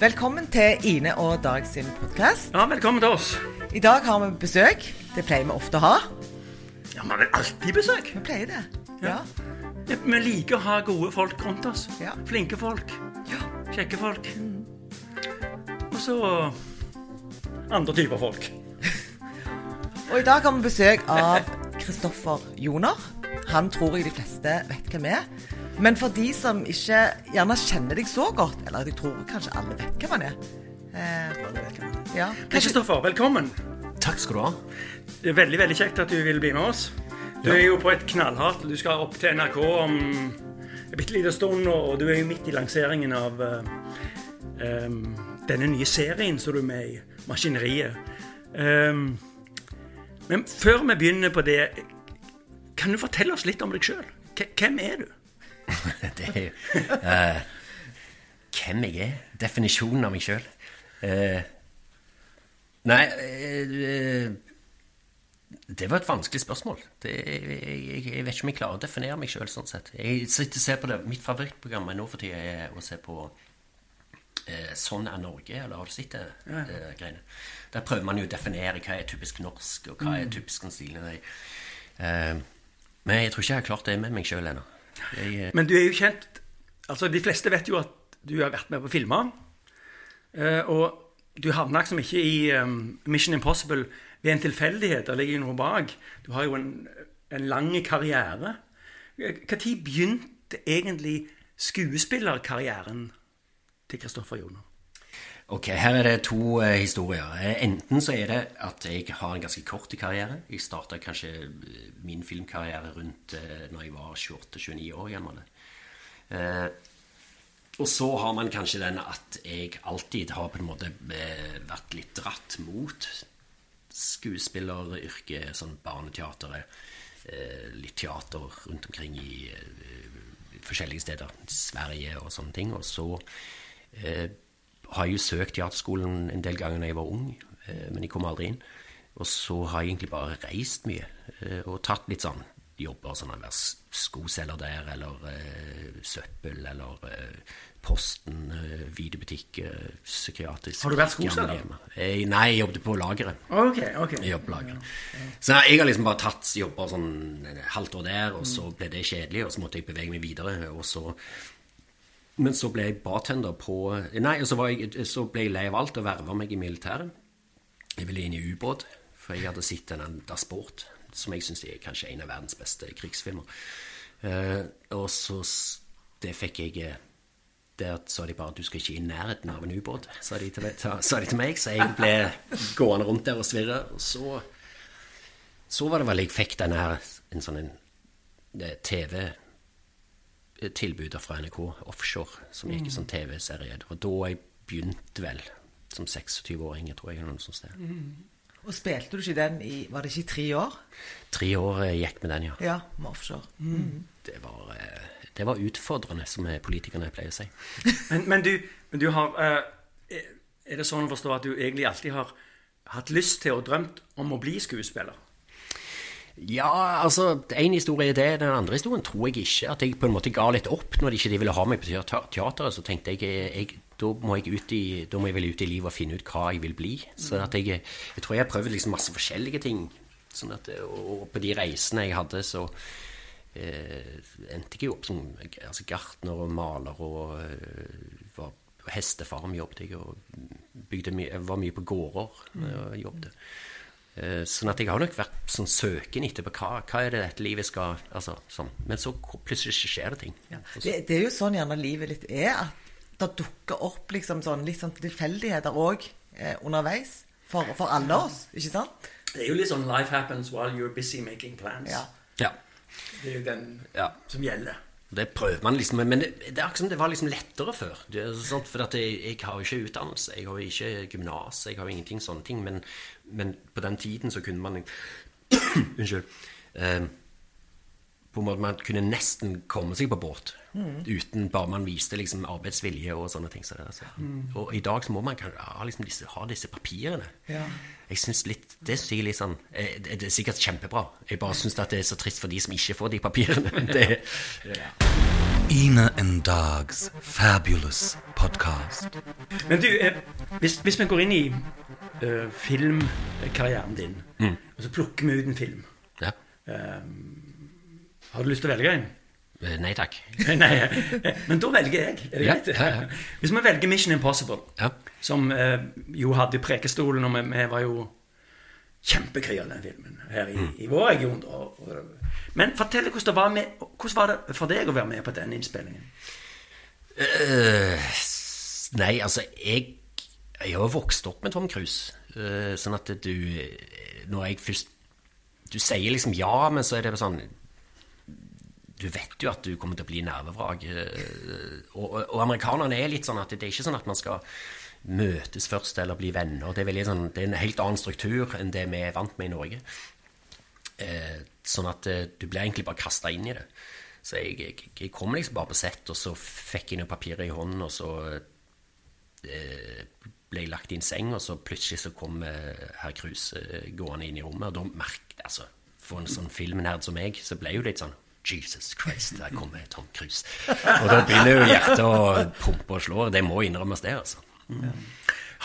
Velkommen til Ine og Dag sin podkast. Ja, velkommen til oss. I dag har vi besøk. Det pleier vi ofte å ha. Ja, Vi har vel alltid besøk. Vi pleier det. Ja. Vi vi liker å ha gode folk rundt oss. Ja. Flinke folk. ja. Kjekke folk. Og så andre typer folk. Og i dag har vi besøk av Kristoffer Joner. Han tror jeg de fleste vet hvem er. Men for de som ikke gjerne kjenner deg så godt, eller de tror kanskje alle vet hvem han er eh, ja. Kristoffer, velkommen. Takk skal du ha. Det er veldig veldig kjekt at du vil bli med oss. Du er jo på et knallhardt Du skal opp til NRK om en bitte liten stund, og du er jo midt i lanseringen av uh, um, denne nye serien som du er med i, Maskineriet. Um, men før vi begynner på det, kan du fortelle oss litt om deg sjøl? Hvem er du? Det er jo eh, Hvem jeg er? Definisjonen av meg sjøl? nei eh, Det var et vanskelig spørsmål. Det, jeg, jeg vet ikke om jeg klarer å definere meg sjøl sånn sett. Jeg sitter og ser på det. Mitt favorittprogram nå for tida er å se på eh, Sånn er Norge, eller har du sett det? eh, greiene? Der prøver man jo å definere hva er typisk norsk, og hva er typisk den stilen. Jeg, eh, men jeg tror ikke jeg har klart det med meg sjøl ennå. Jeg, eh, Men du er jo kjent Altså, de fleste vet jo at du har vært med på filmer. Eh, og du havna liksom ikke i um, Mission Impossible ved en tilfeldighet. Det ligger noe bak. Du har jo en, en lang karriere. Når begynte egentlig skuespillerkarrieren til Kristoffer Joner? Ok, her er det to eh, historier. Eh, Enten så er det at jeg har en ganske kort karriere. Jeg starta kanskje eh, min filmkarriere rundt eh, når jeg var 28-29 år gammel. Eh, og så har man kanskje den at jeg alltid har på en måte eh, vært litt dratt mot skuespilleryrket, sånn barneteateret, litt teater rundt omkring i forskjellige steder, Sverige og sånne ting. Og så har jeg jo søkt teaterskolen en del ganger da jeg var ung, eh, men jeg kom aldri inn. Og så har jeg egentlig bare reist mye eh, og tatt litt sånn jobber, sånn å være skoselger der, eller uh, søppel, eller uh, Posten, uh, videobutikk, uh, psykiatrisk Har du vært skoselger? Eh, nei, jeg jobbet på lageret. Ok, ok. Jeg jobbet på lageret. Så jeg har liksom bare tatt jobber sånn et halvt år der, og så ble det kjedelig, og så måtte jeg bevege meg videre, og så men så ble jeg bartender på Nei, så, var jeg, så ble jeg lei av alt og verva meg i militæret. Jeg ville inn i ubåt, for jeg hadde sett en Da Sport, som jeg syns er kanskje en av verdens beste krigsfilmer. Uh, og så Det fikk jeg eh, Der sa de bare at du skal ikke i nærheten av en ubåt, sa, de til sa de til meg. Så jeg ble gående rundt der og svirre. Og så, så var det vel jeg fikk denne her, en sånn en, eh, TV tilbudet fra NRK offshore, som gikk i sånn TV-serie. Det var da jeg begynte vel, som 26-åring, tror jeg. eller noe sånt sted. og spilte du ikke den i Var det ikke i tre år? Tre år eh, gikk med den, ja. Ja, med offshore. Det var, eh, det var utfordrende, som eh, politikerne pleier å si. Men, men, du, men du har Er det sånn å forstå at du egentlig alltid har hatt lyst til og drømt om å bli skuespiller? Ja, altså, en historie er det. Den andre historien tror jeg ikke. At jeg på en måte ga litt opp når de ikke ville ha meg på teater- teateret. Så tenkte jeg, jeg da, må jeg ut i, da må jeg vel ut i livet og finne ut hva jeg vil bli. Så jeg, jeg tror jeg har prøvd liksom masse forskjellige ting. Sånn at, og på de reisene jeg hadde, så eh, endte jeg jo opp som altså, gartner og maler og eh, var på hestefarm jobbet jeg, og bygde my jeg var mye på gårder jeg jobbet. Eh, Sånn at jeg har nok vært sånn søken etter på hva, hva er det dette livet skal altså, sånn. Men så plutselig skjer det ting. Ja. Det, det er jo sånn gjerne livet litt er, at det dukker opp liksom sånn, litt sånn tilfeldigheter òg eh, underveis. For, for alle oss, ikke sant? Det er jo litt sånn 'life happens while you're busy making plans'. Ja. Ja. Det er jo den Ja. som gjelder. Det prøver man liksom, men det, det er det var liksom lettere før. Sånn, for jeg, jeg har jo ikke utdannelse, jeg har jo ikke gymnas, jeg har jo ingenting sånne ting. Men, men på den tiden så kunne man Unnskyld. Eh, på en måte Man kunne nesten komme seg på båt uten bare man viste liksom arbeidsvilje og sånne ting. Så det, altså. Og i dag så må man kanskje ha, liksom disse, ha disse papirene. Ja. Jeg synes litt, Det jeg er litt sånn eh, Det er sikkert kjempebra. Jeg bare syns det er så trist for de som ikke får de papirene. Det, ja. Ina and Dog's fabulous podcast. Men du, eh, hvis, hvis vi går inn i eh, filmkarrieren din, og så plukker vi ut en film Ja. Har du lyst til å velge en? Eh, Nei takk. Nei, men da velger jeg. Er det greit? ja, ja. Hvis vi velger Mission Impossible, Ja. som eh, jo hadde Prekestolen, og vi, vi var jo kjempekry av den filmen her i, i vår region. Og, Og- Men fortell hvordan det var med, hvordan var det for deg å være med på den innspillingen? Uh, nei, altså, jeg, jeg har vokst opp med Tom Cruise. uh, sånn at du Når jeg først Du sier liksom ja, men så er det sånn Du vet jo at du kommer til å bli nervevrak. eh, Og, og, og amerikanerne er litt sånn at det er ikke sånn at man skal møtes først eller bli venner. Det er, sånn, det er en helt annen struktur enn det vi er vant med i Norge. Eh, sånn at eh, du blir egentlig bare kasta inn i det. Så jeg, jeg, jeg kom liksom bare på sett, og så fikk jeg noe papirer i hånden, og så eh, ble jeg lagt i en seng, og så plutselig så kom eh, herr Kruse eh, gående inn i rommet, og da merket altså, For en sånn filmnerd som meg, så ble jeg jo litt sånn Jesus Christ, der kommer Tom Cruise. Og da begynner jo hjertet å pumpe og slå. Det må innrømmes, det, altså.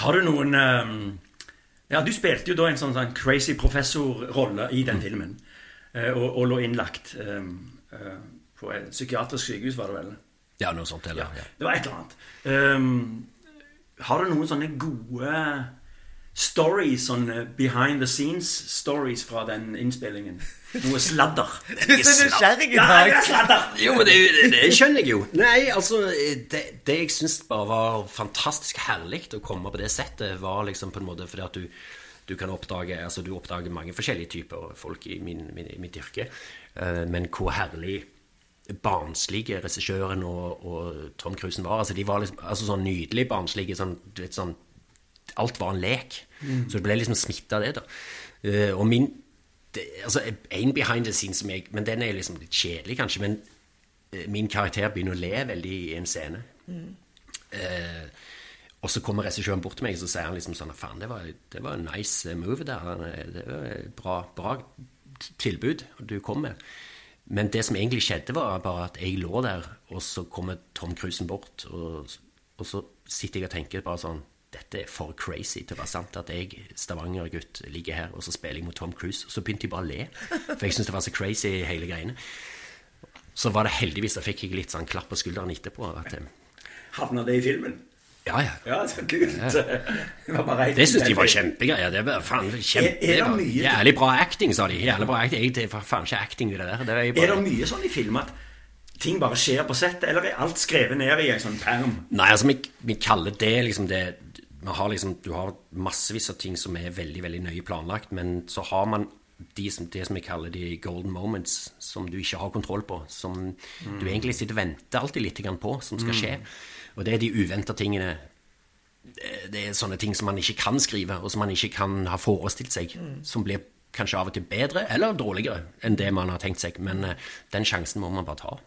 Har du noen um, Ja, du spilte jo da en sånn, sånn crazy professor-rolle i den filmen. eh, og, og lå innlagt um, uh, på et psykiatrisk sykehus, var det vel? Ja, noe sånt, eller? Ja. Det var et eller annet. Um, har du noen sånne gode stories, sånn behind the scenes-stories fra den innspillingen? Noe sladder? Du er så nysgjerrig i Ja, dag. er sladder! Jo, men det, det, det skjønner jeg jo. Nei, altså Det, det jeg syns bare var fantastisk herlig å komme på det settet, var liksom på en måte fordi at du, du kan oppdage altså du oppdager mange forskjellige typer folk i min, min, mitt yrke. Eh, men hvor herlig barnslige regissøren og, og Tom Cruisen var. Altså, de var liksom, altså sånn nydelig barnslige. Sånn, du vet, sånn, alt var en lek. Så det ble liksom smitta av det, da. Eh, og min det, altså, En behind the scenes som jeg Men den er liksom litt kjedelig, kanskje. Men eh, min karakter begynner å le veldig i en scene. Eh, og så kommer regissøren bort til meg og så sier han liksom sånn Faen, det var, det var en nice move der. Det var et bra, bra tilbud du kom med. Men det som egentlig skjedde, var bare at jeg lå der, og så kommer Tom Cruisen bort, og, og så sitter jeg og tenker bare sånn Dette er for crazy til å være sant. At jeg, Stavanger-gutt, ligger her, og så spiller jeg mot Tom Cruise. Og så begynte jeg bare å le. For jeg syntes det var så crazy, hele greiene. Så var det heldigvis, da fikk jeg litt sånn klapp på skulderen etterpå. At, eh, Havna det i filmen? ja, ja. Ja, så kult. Det var Det syns de var kjempegreier. Det var faen kjempe... Er- er det mye- Jævlig bra acting, sa de. Jævlig bra acting. Jeg, det var faen ikke acting i det der. Det er, bare... Er det mye sånn i film at ting bare skjer på settet, eller er alt skrevet ned i en sånn perm? Nei, altså, vi, vi kaller det liksom det har liksom, Du har massevis av ting som er veldig veldig nøye planlagt, men så har man de som, det som vi kaller de golden moments, som du ikke har kontroll på. Som du egentlig sitter og venter alltid litt på, som skal skje. Og det er de uventa tingene det- er sånne ting som man ikke kan skrive, og som man ikke kan ha forestilt seg. Som blir kanskje av og til bedre eller dårligere enn det man har tenkt seg. Men eh, den sjansen må man bare ta.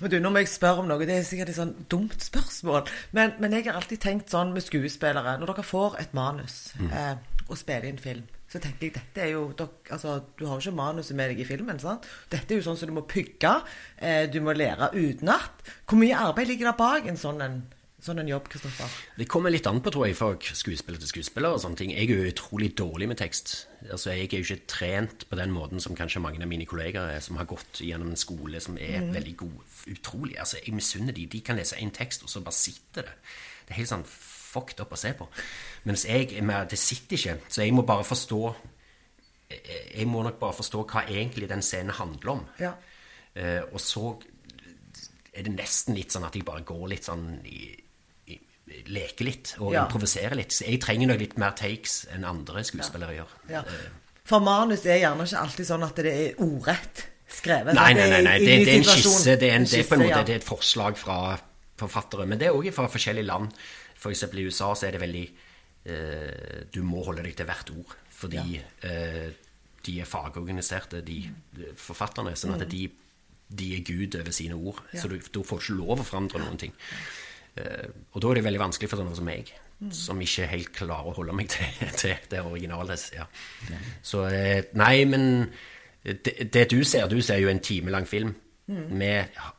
Men du, Nå må jeg spørre om noe. Det er sikkert et sånn dumt spørsmål. Men, men jeg har alltid tenkt sånn med skuespillere Når dere får et manus eh, og spiller inn film, så tenker jeg dette er jo dere, altså, Du har jo ikke manuset med deg i filmen. sant? Dette er jo sånn som du må pugge. Eh, du må lære utenat. Hvor mye arbeid ligger der bak en sånn, en, sånn en jobb, Kristoffer? Det kommer litt an på, tror jeg, fra skuespiller til skuespiller og sånne ting. Jeg er jo utrolig dårlig med tekst. Altså, Jeg er jo ikke trent på den måten som kanskje mange av mine kollegaer er, som har gått gjennom en skole som er veldig god. Utrolig. altså, Jeg misunner de. De kan lese én tekst, og så bare sitter det. Det er helt sånn fucked up å se på. Mens jeg Det sitter ikke. Så jeg må bare forstå jeg- Jeg må nok bare forstå hva egentlig den scenen handler om. Ja. Eh, og så er det nesten litt sånn at jeg bare går litt sånn i, i, Leker litt og Ja. improvisere litt. Så jeg trenger nok litt mer takes enn andre skuespillere gjør. Ja. For manus er gjerne ikke alltid sånn at det er ordrett skrevet. Nei, nei, nei. nei. Det, det er en skisse. Det er, en, det er på en måte det er et forslag fra forfattere. Men det er òg fra forskjellige land. For eksempel i USA så er det veldig eh, Du må holde deg til hvert ord. Fordi eh, de er fagorganiserte, de de forfatterne. Sånn Mm. at de, de er Gud over sine ord. Så du, du får ikke lov å forandre noen ting. Eh, og da er det veldig vanskelig for sånne som meg, Mm. som ikke helt klarer å holde meg til, til det originale. Ja. Så eh, nei, men det, det du ser Du ser jo en time lang film. Vi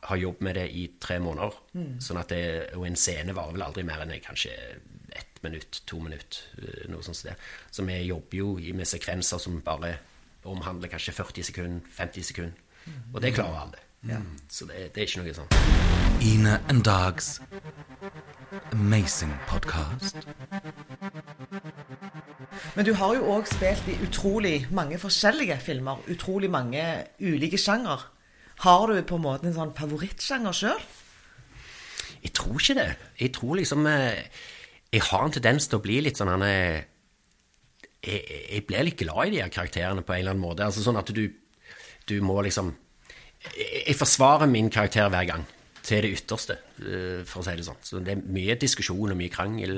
har jobbet med det i tre måneder. Sånn at det, og en scene varer vel aldri mer enn kanskje ett minutt, to minutt, eh, noe sånt Sted. Så vi jobber jo med sekvenser som bare omhandler kanskje 40 sekunder, 50 sekunder. Og det klarer alle. Så det, det er ikke noe sånn. Ina and Dog's amazing podcast. Men du har jo òg spilt i utrolig mange forskjellige filmer. Utrolig mange ulike sjanger. Har du på en måte en sånn favorittsjanger sjøl? Jeg tror ikke det. Jeg tror liksom eh, Jeg har en tendens til å bli litt sånn han er- jeg, jeg blir litt glad i de her karakterene på en eller annen måte. Altså sånn at du, du må liksom jeg, jeg forsvarer min karakter hver gang. Til det ytterste, eh, for å si det sånn. Så det er mye diskusjon og mye krangel,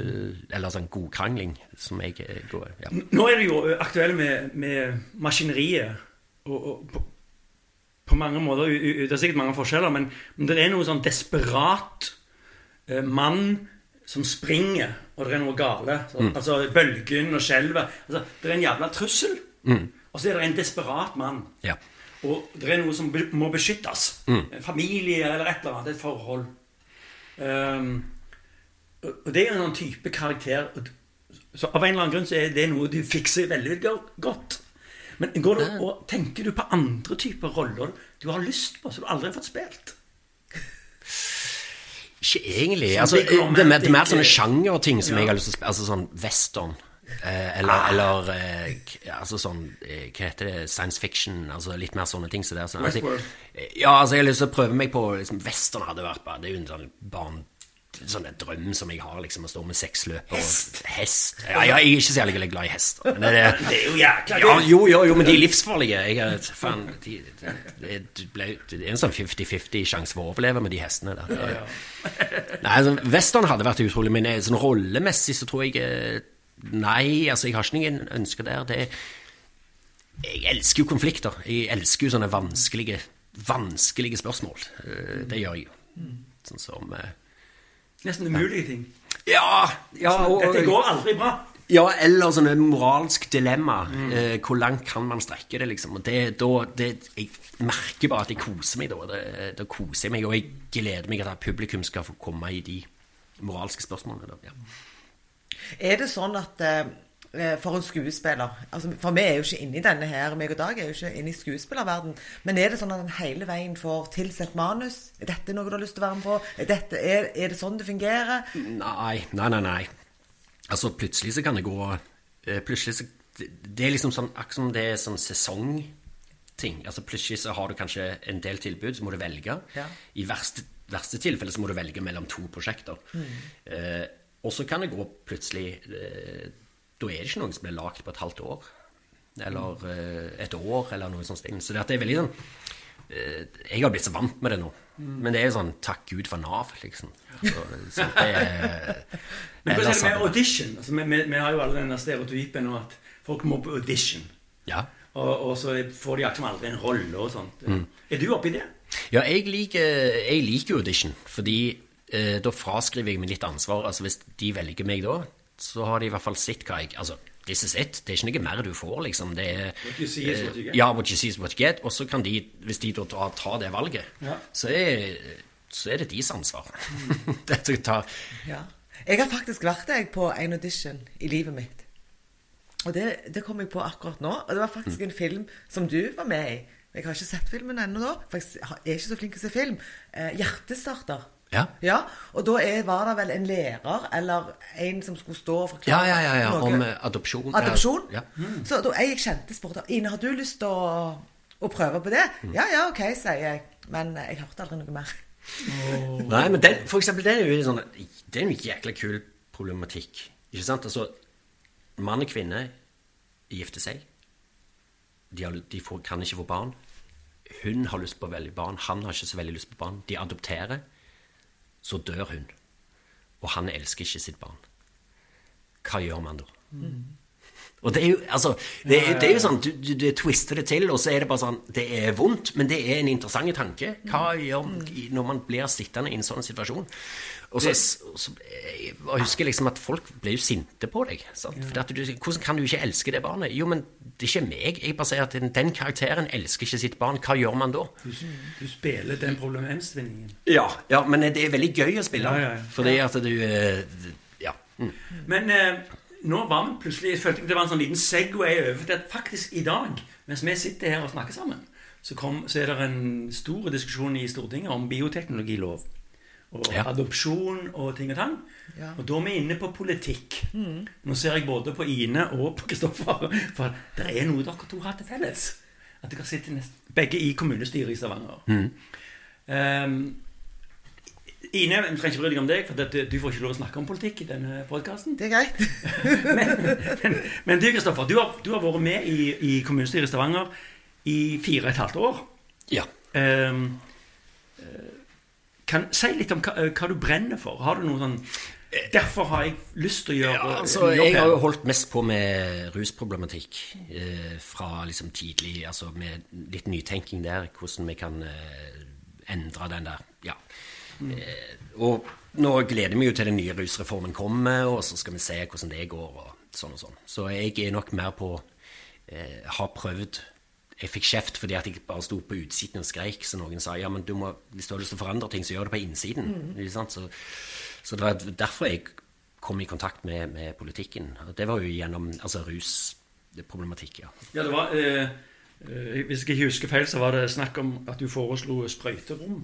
eller sånn godkrangling, som jeg eh, går ja. Nå er du jo aktuell med, med maskineriet. Og, og på, på mange måter Det er sikkert mange forskjeller, men, men det er noe sånn desperat eh, mann som springer, og det er noe gale. Så, Altså bølgen og skjelvet. Altså, det er en jævla trussel. Og så er det en desperat mann. ja. Og det er noe som må beskyttes. Mm. familie eller et eller annet. Et forhold. Um, og det er en type karakter Så av en eller annen grunn så er det noe du fikser veldig godt. Men går du, og tenker du på andre typer roller du har lyst på, som du aldri har fått spilt? Ikke egentlig. Altså, det, er mer, det er mer sånne sjangerting som ja. jeg har lyst til å spille. Altså sånn western. Eh, eller eller eh, altså sånn eh, Hva heter det? Science fiction. Altså litt mer sånne ting. Så det sånn, altså, jeg- ja, altså jeg har lyst til å prøve meg på liksom, Western hadde vært bare Det er jo en sånn barn Sånn en drøm som jeg har, liksom, å stå med seksløper Hest. og hest. Ja, ja, jeg er ikke så jævlig glad i hester. Men det, Det er jo jækla ja, jo, jo, jo, men de er livsfarlige. Jeg faen, de, det, det, det, ble, det er en sånn 50-50 sjanse for å overleve med de hestene der. Nei, altså, Western hadde vært utrolig, men eh, sånn rollemessig så tror jeg eh, Nei, altså, jeg har ikke noen ønsker der. Det, jeg elsker jo konflikter. Jeg elsker jo sånne vanskelige, vanskelige spørsmål. Eh, Det gjør jeg jo. Sånn som eh, Nesten umulige ting. Ja! ja og, Dette går aldri bra. ja, eller sånne moralsk dilemma. Eh, hvor langt kan man strekke det, liksom? Og det, da, det, jeg merker bare at jeg koser meg da. Det, da koser jeg meg, og jeg gleder meg til at publikum skal få komme i de moralske spørsmålene. Da. Ja. Er det sånn at eh, for en skuespiller altså For vi er jo ikke inne i denne her, meg og Dag er jo ikke inne i skuespillerverden. Men er det sånn at en hele veien får tilsendt manus? Er dette noe du har lyst til å være med på? Er, dette, er, er det sånn det fungerer? Nei, nei, nei, nei. Altså, plutselig så kan det gå eh, Plutselig så Det er liksom sånn akkurat som det er sånn sesongting. Altså, plutselig så har du kanskje en del tilbud, så må du velge. Ja. I verste, verste tilfelle så må du velge mellom to prosjekter. Eh, og så kan det gå plutselig eh, Da er det ikke noe som blir lagd på et halvt år. Eller eh, et år, eller noe sånt. Så det, det er veldig sånn eh, Jeg har blitt så vant med det nå. Men det er jo sånn takk Gud for Nav, liksom. Så, så det er Men hva er det med audition? Altså, vi, vi, vi har jo alle denne stereotypen om at folk må på audition. Ja. Og, og så får de liksom aldri en rolle og sånt. Er du oppi det? Ja, jeg liker, jeg liker audition, fordi eh, da fraskriver jeg meg litt ansvar. Altså Hvis de velger meg da, så har de i hvert fall sett hva jeg Altså, this is it. Det er ikke noe mer du får, liksom. Det er What you see is what you get. Ja, what you see is what you get. Og så kan de, hvis de da tar, tar det valget, Ja. så, er, så er det deres ansvar. Dette tar Ja. Jeg har faktisk vært jeg på en audition i livet mitt. Og det, det kom jeg på akkurat nå. Og det var faktisk en film som du var med i. Jeg har ikke sett filmen ennå, da, for jeg er ikke så flink til å se film. Eh, 'Hjertestarter'. Ja. ja. Og da er, var det vel en lærer eller en som skulle stå og forklare Ja, ja, ja. Om eh, adopsjon. Adopsjon? Ja. Så da jeg kjente spurte Ine, har du lyst til å, å prøve på det? Mm. Ja, ja, ok, sier jeg. Men jeg hørte aldri noe mer. Nei, men den, for eksempel, det er jo sånn Det er en jækla kul problematikk. Ikke sant? Altså, mann og kvinne gifter seg. De, har, de får, kan ikke få barn. Hun har lyst på veldig barn, han har ikke så veldig lyst på barn. De adopterer. Så dør hun. Og han elsker ikke sitt barn. Hva gjør man da? Og det er jo, altså, det, det er jo sånn, du, du, du twister det til, og så er det bare sånn, det er vondt, men det er en interessant tanke. Hva gjør når man blir sittende i en sånn situasjon? Og så, så jeg husker liksom at folk ble jo sinte på deg. Du, hvordan kan du ikke elske det barnet? Jo, men det er ikke meg. Jeg bare sier at den, karakteren elsker ikke sitt barn. Hva gjør man da? Du, du spiller den problemstilling. Ja, ja, men det er veldig gøy å spille. Ja, ja, ja. Fordi at du eh, Ja. Mm. Men eh, nå var vi plutselig Jeg følte det var en sånn liten Segway over til at faktisk i dag, mens vi sitter her og snakker sammen, så, kom, så er det en stor diskusjon i Stortinget om bioteknologilov. Og Ja. adopsjon og ting og tang. Ja. Og da er vi inne på politikk. Nå ser jeg både på Ine og på Kristoffer. For det er noe dere to har til felles. At dere sitter nest, begge i kommunestyret i Stavanger. Um, Ine, vi trenger ikke bry deg om deg, for det, du får ikke lov å snakke om politikk i denne podkasten. Det er greit. Men, men du, Kristoffer, du, har- du har vært med i, i kommunestyret i Stavanger i fire og et halvt år. ja. Um, eh, kan Si litt om hva, eh, hva du brenner for. Har du noe sånn Derfor har jeg lyst til å gjøre Ja, altså, jeg har jo holdt mest på med rusproblematikk eh, fra liksom tidlig, altså med litt nytenking der, hvordan vi kan eh, endre den der, ja. Eh, og nå gleder vi jo til den nye rusreformen kommer, og så skal vi se hvordan det går, og sånn og sånn. Så jeg er nok mer på, eh, har prøvd, jeg fikk kjeft fordi at jeg bare sto på utsiden og skreik, så noen sa, ja, men du må, hvis du har lyst til å forandre ting, så gjør det på innsiden, ikke sant? Så, så det var derfor jeg kom i kontakt med, med politikken. Og det var jo gjennom altså, rusproblematikk, ja. Ja, det var eh, eh, Hvis jeg ikke husker feil, så var det snakk om at du foreslo sprøyterom.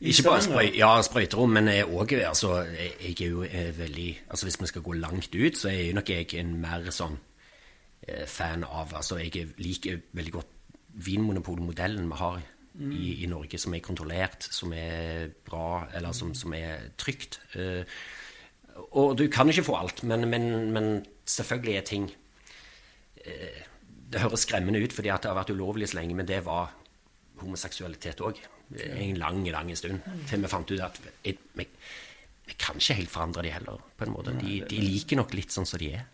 Ikke bare sprøy, ja, sprøyterom, men jeg, også, altså, jeg, jeg er jo er veldig altså Hvis vi skal gå langt ut, så er jo nok jeg en mer sånn eh, fan av altså Jeg er- liker veldig godt Vinmonopolmodellen vi har i, i Norge, som er kontrollert, som er bra, eller som, som er trygt. Eh, og du kan ikke få alt, men, men, men selvfølgelig er ting eh, Det høres skremmende ut fordi at det har vært ulovlig så lenge, men det var homoseksualitet òg. En lang, lang stund. Til vi fant ut at vi, vi, vi kan ikke helt forandre de heller, på en måte. De, de liker nok litt sånn som de er.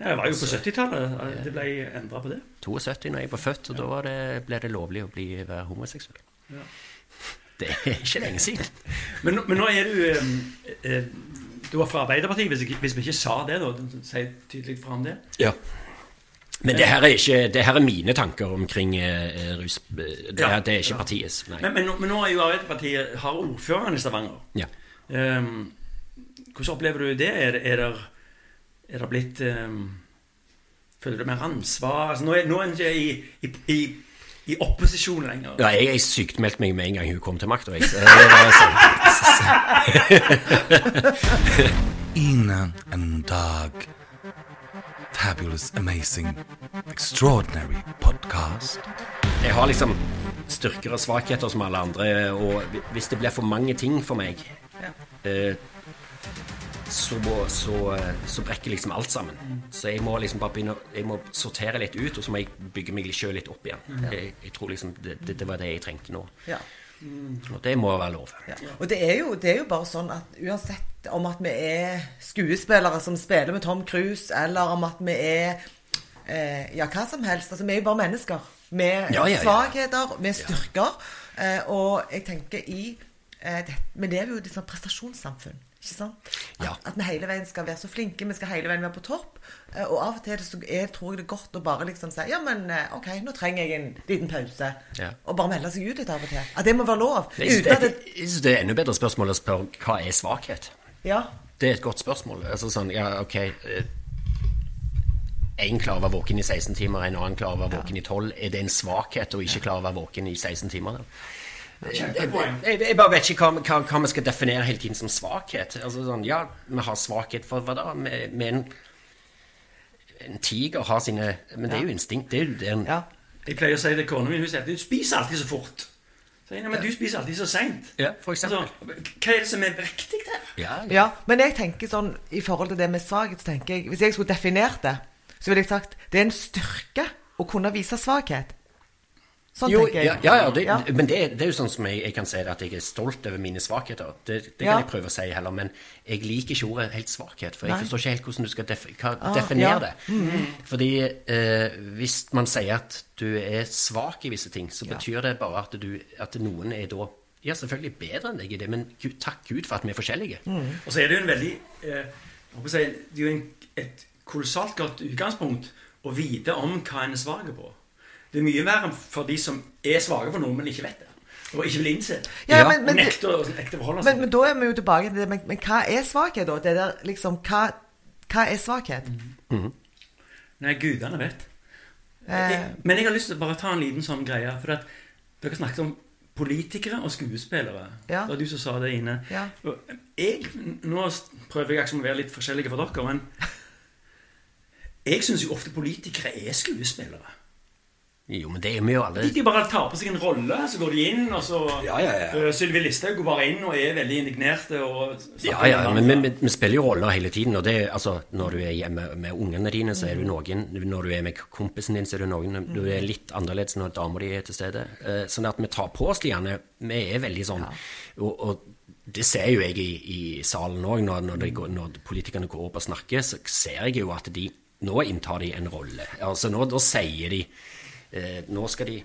Ja, det var jo på 70-tallet det ble endra på det. 72 når jeg var født, og da var det, ble det lovlig å bli, være homoseksuell. Det er ikke lenge siden. Men, men nå er du eh, eh, Du var fra Arbeiderpartiet, hvis, hvis vi ikke sa det, da. Si tydelig fra om det. Ja. Men det her er, ikke, det her er mine tanker omkring eh, rus. Det, Ja. det er ikke partiets. Nei. Men, men, men nå er jo Arbeiderpartiet har ordføreren i Stavanger. Ja. Um, hvordan opplever du det? Er, er, det, er det blitt um, Føler du mer ansvar? Altså, nå, er, nå er en ikke i, i, i, i opposisjon lenger. Ja, jeg, jeg sykmeldte meg med en gang hun kom til makta. Innen and Dag. Fabulous, amazing, extraordinary podcast. Jeg har liksom styrker og svakheter som alle andre, og hvis det blir for mange ting for meg, eh, så, så, eh, så brekker liksom alt sammen. Så jeg må liksom bare begynne Jeg må sortere litt ut, og så må jeg bygge meg sjøl litt opp igjen. Jeg, jeg tror liksom det, det, det var det jeg trengte nå. Ja. Og det må være lov. Ja. Og det er, jo, det er jo bare sånn at uansett om at vi er skuespillere som spiller med Tom Cruise, eller om at vi er eh, ja, hva som helst altså Vi er jo bare mennesker med Ja, ja, ja. svakheter, med styrker. Eh, og jeg tenker i eh, det, Vi lever jo i et sånt prestasjonssamfunn. Ikke sant? Ja. at vi hele veien skal være så flinke, vi skal hele veien være på topp. Eh, og av og til så er, tror jeg det er godt å bare liksom si Ja, men eh, OK, nå trenger jeg en liten pause. Ja. Og bare melde seg ut litt av og til. At det må være lov. Jeg synes det, det, er enda bedre spørsmål å spørre hva er svakhet? ja. Det er et godt spørsmål. Altså sånn, ja, ok Én klarer å være våken i 16 timer, en annen klarer å være våken i 12. Er det en svakhet å ikke klare å være våken i 16 timer? da? Kjempepoeng. Jeg, jeg bare vet ikke hva, hva, hva vi skal definere hele tiden som svakhet. Altså sånn, Ja, vi har svakhet for hva da? Med, med en, en tiger har sine Men det er jo instinkt. Det er jo det er en, ja. Jeg pleier å si til kona mi hun sier at du spiser alltid så fort. Så jeg, «Nei, men du spiser alltid så seint. Ja, altså, hva er det som er riktig her? ja, Ja, men jeg tenker sånn i forhold til det med svakhet, så tenker jeg Hvis jeg skulle definert det, så ville jeg sagt det er en styrke å kunne vise svakhet. Sånn Jo, tenker jeg. ja, ja, ja, det, Ja. men det, det er jo sånn som jeg, jeg kan si det at jeg er stolt over mine svakheter. Det, det kan Ja. jeg prøve å si heller, men jeg liker ikke ordet helt svakhet. For jeg Nei. forstår ikke helt hvordan du skal def hva, Ah, definere ja. det. Fordi eh, hvis man sier at du er svak i visse ting, så betyr det bare at, du, at noen er da ja, selvfølgelig bedre enn deg i det, men Gud, takk Gud for at vi er forskjellige. Og så er det jo en veldig eh, jeg håper å si, Det er jo en, et kolossalt godt utgangspunkt å vite om hva en er svak på. Det er mye verre for de som er svake for noe, men ikke vet det. Og ikke vil innse. Ja, men, men, Og men, nekter å forholde seg. men da er vi jo tilbake til det. Men, men hva er svakhet, da? Det der liksom Hva, hva er svakhet? Nei, gudene vet. Eh, men jeg har lyst til å bare ta en liten sånn greie. For at dere snakket om politikere og skuespillere. Ja. Det var du som sa det inne. Ja. Og jeg, nå prøver jeg liksom å være litt forskjellige for dere, men jeg syns jo ofte politikere er skuespillere. Jo, men det er vi jo alle. De, bare tar på seg en rolle, så går de inn, og så Ja, ja, ja. Uh, Sylvi Listhaug går bare inn og er veldig indignerte. Og Ja, ja, men vi, spiller jo roller hele tiden. Og det, altså, når du er hjemme med ungene dine, så er du noen. Når du er med kompisen din, så er du noen. Du er litt annerledes når dama di er til stede. Eh, sånn at vi tar på oss de gjerne. Vi er veldig sånn og, og det ser jo jeg i, i salen òg, når, når, når politikerne går opp og snakker, så ser jeg jo at de Nå inntar de en rolle. Altså nå, Da sier de eh, Nå skal de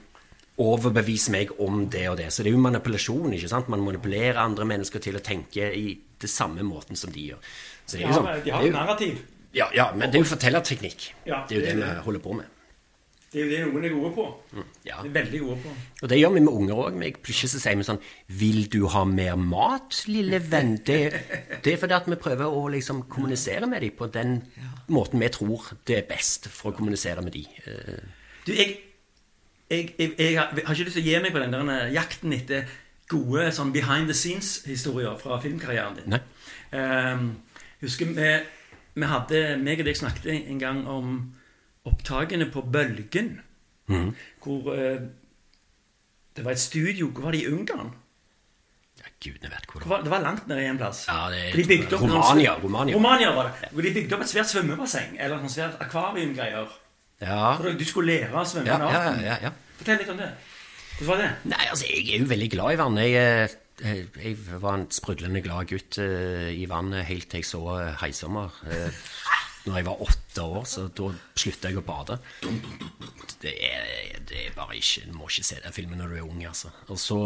overbevise meg om det og det. Så det er jo manipulasjon. ikke sant? Man manipulerer andre mennesker til å tenke i det samme måten som de gjør. Så det er jo Ja, sånn, de har et narrativ. ja, ja, men det er jo fortellerteknikk. Ja, det er jo det vi holder på med. Det er jo det noen er gode på. ja. De er veldig gode på. Og det gjør vi med unger òg. Plutselig så sier vi sånn 'Vil du ha mer mat, lille venn?' Det, det er fordi at vi prøver å liksom kommunisere med dem på den måten vi tror det er best for å kommunisere med dem. Du, jeg, jeg, jeg, jeg har ikke lyst til å gi meg på den der eh, jakten etter gode sånn behind the scenes-historier fra filmkarrieren din. Nei. Um, husker vi, vi hadde, meg og deg snakket en gang om opptakene på Bølgen. Hvor uh, det var et studio Hvor var det i Ungarn? Ja, gudene vet hvor Det det var, det var langt nede i en plass. Ja, det de bygde opp noen- Romania, Romania. Romania var det. Hvor de bygde opp et svært svømmebasseng. Eller noe svært akvariumgreier. Ja, Du skulle lære å svømme ja, ja, ja, ja. Fortell litt om det. Hvordan var det? Nei, altså, jeg er jo veldig glad i vann. Jeg, eh, jeg var en sprudlende glad gutt uh, i vannet helt til jeg så eh, Heisommer. Eh, når jeg var åtte år, så da slutta jeg å bade. Det er, det er bare ikke Du må ikke se den filmen når du er ung, altså. Så,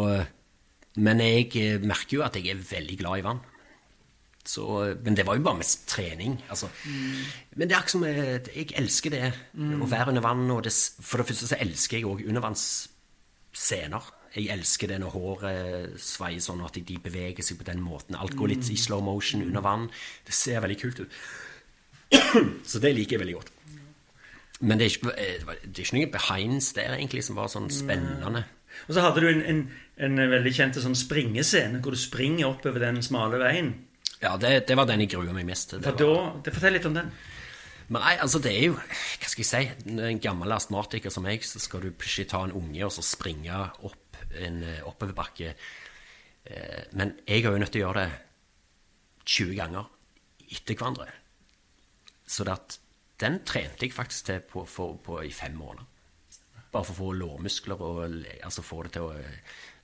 men jeg merker jo at jeg er veldig glad i vann. Så, men det var jo bare mest trening. Altså. Men det er akkurat som eh, Jeg elsker det. Å være under vann. Og det, for det første så elsker jeg òg undervannsscener. Jeg elsker det når håret sveier sånn at de beveger seg på den måten. Alt går litt i slow motion under vann. Det ser veldig kult ut. Så det liker jeg veldig godt. Men det er ikke, eh, det er ikke noe behinds der egentlig som var sånn spennende. Og så hadde du en, en, en veldig kjent sånn springescene hvor du springer oppover den smale veien. Ja, det, det var den jeg grua meg mest til. For var- da, Fortell litt om den. Men nei, altså det er jo Hva skal jeg si? En gammel astmatiker som meg, så skal du plutselig ta en unge og så springe opp en eh, oppoverbakke. Eh, Men jeg er jo nødt til å gjøre det 20 ganger etter hverandre. Så at den trente jeg faktisk til på, for, på i fem måneder. Bare for å få lårmuskler og altså få det til å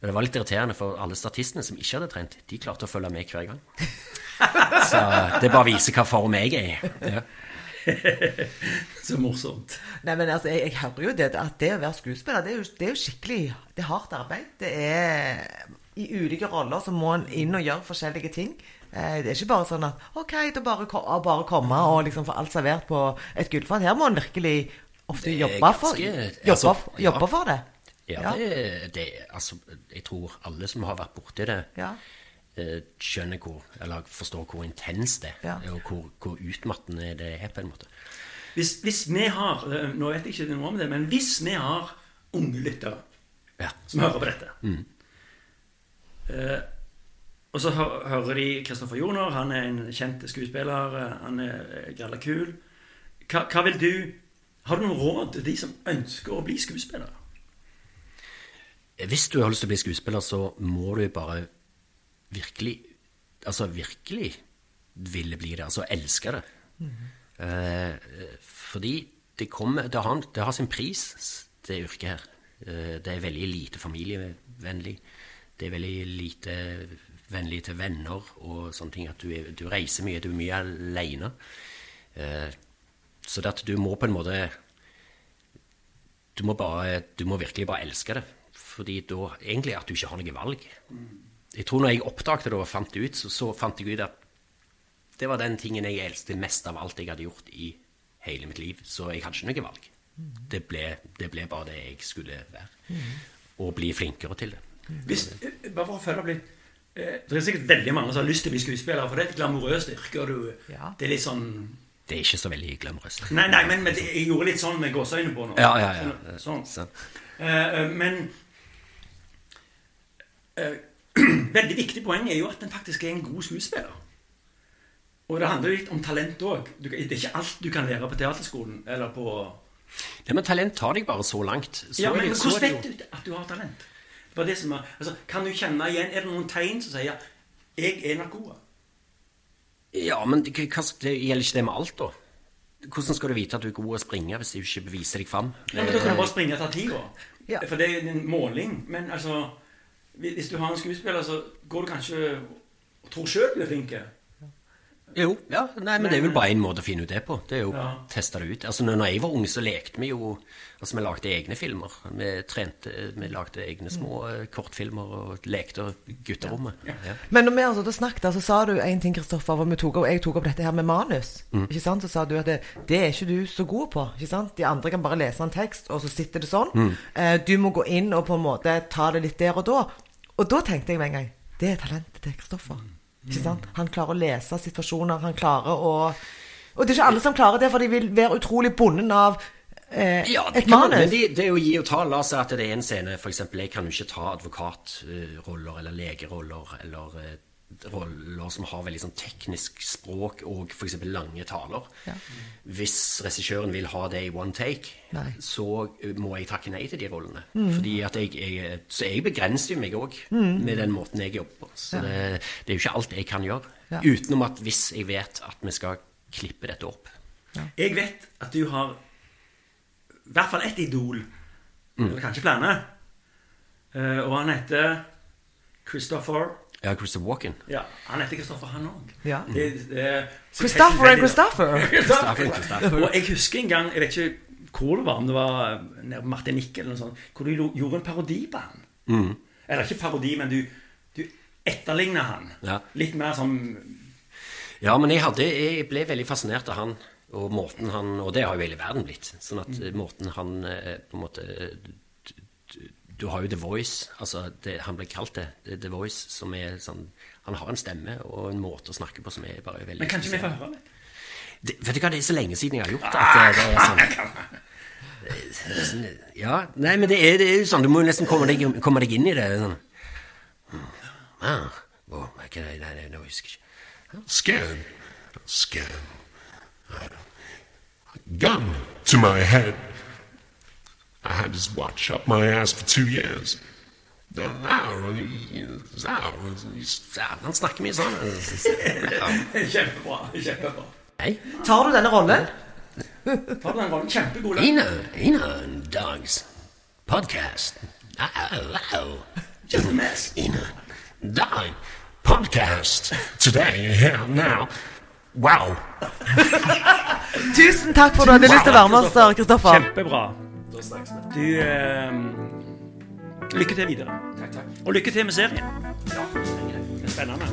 og Det var litt irriterende, for alle statistene som ikke hadde trent, de klarte å følge med hver gang. Så det bare viser hva form jeg er i. Ja. Så morsomt. Nei, men altså, jeg, jeg hører jo det at det å være skuespiller, det er jo, det er jo skikkelig Det er hardt arbeid. Det er I ulike roller så må en inn og gjøre forskjellige ting. Eh, Det er ikke bare sånn at OK, da bare, bare komme og liksom få alt servert på et gullfat. Her må en virkelig ofte jobbe, ganske, for, jobbe, altså, ja. jobbe for det. Ja, det, det Altså, jeg tror alle som har vært borti det, Ja. eh, skjønner hvor Eller forstår hvor intenst det er, Ja. og hvor, hvor utmattende det er, på en måte. Hvis, hvis vi har eh, Nå vet jeg ikke noe om det, men hvis vi har unge lyttere Ja. som hører på dette eh, Og så hører de Kristoffer Joner, han er en kjent skuespiller, eh, han er gralla kul. Hva, hva vil du Har du noen råd til de som ønsker å bli skuespillere? Hvis du har lyst til å bli skuespiller, så må du bare virkelig Altså virkelig ville bli det. Altså elske det. eh, fordi det kommer det har, det har sin pris, det yrket her. Eh, det er veldig lite familievennlig. Det er veldig lite vennlig til venner og sånne ting. At du, er, du reiser mye, du er mye aleine. Eh, så du må på en måte du må, bare, du må virkelig bare elske det. Fordi da egentlig at du ikke har noe valg. Jeg tror når jeg oppdaget det og fant det ut, så, så fant jeg ut at det var den tingen jeg elsket mest av alt jeg hadde gjort i hele mitt liv. Så jeg hadde ikke noe valg. Det ble, det ble bare det jeg skulle være. Og bli flinkere til det. Hvis, eh, bare for å følge opp litt eh, Det er sikkert veldig mange som har lyst til å bli skuespiller, for det er et glamorøst yrke. og du, Det er litt sånn Det er ikke så veldig glamorøst. Nei, nei, men, men jeg gjorde litt sånn med gåseøyne på nå. Ja, ja, ja. Sånn. sånn. Så- Eh, eh, men Veldig viktig poeng er jo at en faktisk er en god skuespiller. Og det handler litt om talent òg. Det er ikke alt du kan lære på teaterskolen eller på Ja, men talent tar deg bare så langt. Så Ja, men det- er Hvordan vet du at du har talent? Det var det som var, altså, kan du kjenne igjen Er det noen tegn som sier 'jeg er nok god'? Ja, men det, det gjelder ikke det med alt, da? Hvordan skal du vite at du er god å springe hvis du ikke beviser deg fram? Ja, men Da kan du bare springe etter tida. Ja. For det er en måling. Men altså Hvis du har en skuespiller, så går du kanskje og tror sjøl du er flink. Jo, ja, nei, men det er vel bare én måte å finne ut det på. Det er jo å Ja. teste det ut. Altså, når jeg var ung, så lekte vi jo Altså, vi lagde egne filmer. Vi trente Vi lagde egne små eh, kortfilmer og lekte gutterommet. Ja. Men når vi altså da snakket, så sa du en ting, Kristoffer, hvor vi tok opp, jeg tok opp dette her med manus. Mm. Ikke sant? Så sa du at det, det er ikke du så god på. Ikke sant? De andre kan bare lese en tekst, og så sitter det sånn. Mm. Eh, du må gå inn og på en måte ta det litt der og da. Og da tenkte jeg med en gang Det er talentet til Kristoffer. Sant? Han klarer å lese situasjoner. Han klarer å Og det er ikke alle som klarer det, for de vil være utrolig bonden av eh, Ja, et manus. man, men det, det er jo gi og ta. La oss si at det er en scene, eksempel, Jeg kan jo ikke ta advokatroller eller legeroller eller eh, roller som har veldig sånn teknisk språk og f.eks. lange taler. Ja. Hvis regissøren vil ha det i one take, Nei. så må jeg takke nei til de rollene. Fordi at jeg, jeg, så jeg begrenser jo meg òg med den måten jeg jobber på. Så det, det er jo ikke alt jeg kan gjøre. Ja. Utenom at hvis jeg vet at vi skal klippe dette opp. Jeg vet at du har i hvert fall ett idol. Eller kanskje flere. Eh, og han heter Christopher Ja, Christopher Walken. Ja, han heter Christopher, han òg. Ja. Christopher and Christopher. Christopher, Christopher. Og jeg husker en gang, jeg vet ikke hvor det var, om det var nede på Martinique eller noe sånt, hvor du gjorde en parodi på han. Mm. Eller ikke parodi, men du, du etterligna han. Ja. Litt mer som Ja, men jeg, hadde, jeg ble veldig fascinert av han og måten han Og det har jo hele verden blitt. Sånn at eh, måten han eh, på en måte eh, Du har jo The Voice. altså det, Han ble kalt det. det The Voice, som er sånn Han har en stemme og en måte å snakke på som er bare veldig Men kan ikke vi få høre litt? det, Vet du hva, det er så lenge siden jeg har gjort det. At det, det er sånn, Ja, nei, men det er, det er jo sånn Du må jo nesten komme deg, komme deg inn i det. Sånn. Ah, oh, hva nei, det? Nei, nei, nå husker jeg ikke. Scared. Scared. Gun to my head. I had his watch up my ass for two years. Han snakker mye sånn. Kjempebra. kjempebra. Hei. Tar du denne rollen? Ta den rollen. Kjempegod. da. Ina, Ina Dogs podcast. Au, au. Kjempemess. Ina Dog. podcast today, here, now. Wow. Tusen takk for at du hadde lyst til å være med oss, Kristoffer. Kjempebra. Du eh, Lykke til videre. Takk, takk. Og lykke til med serien. Ja, Det er spennende.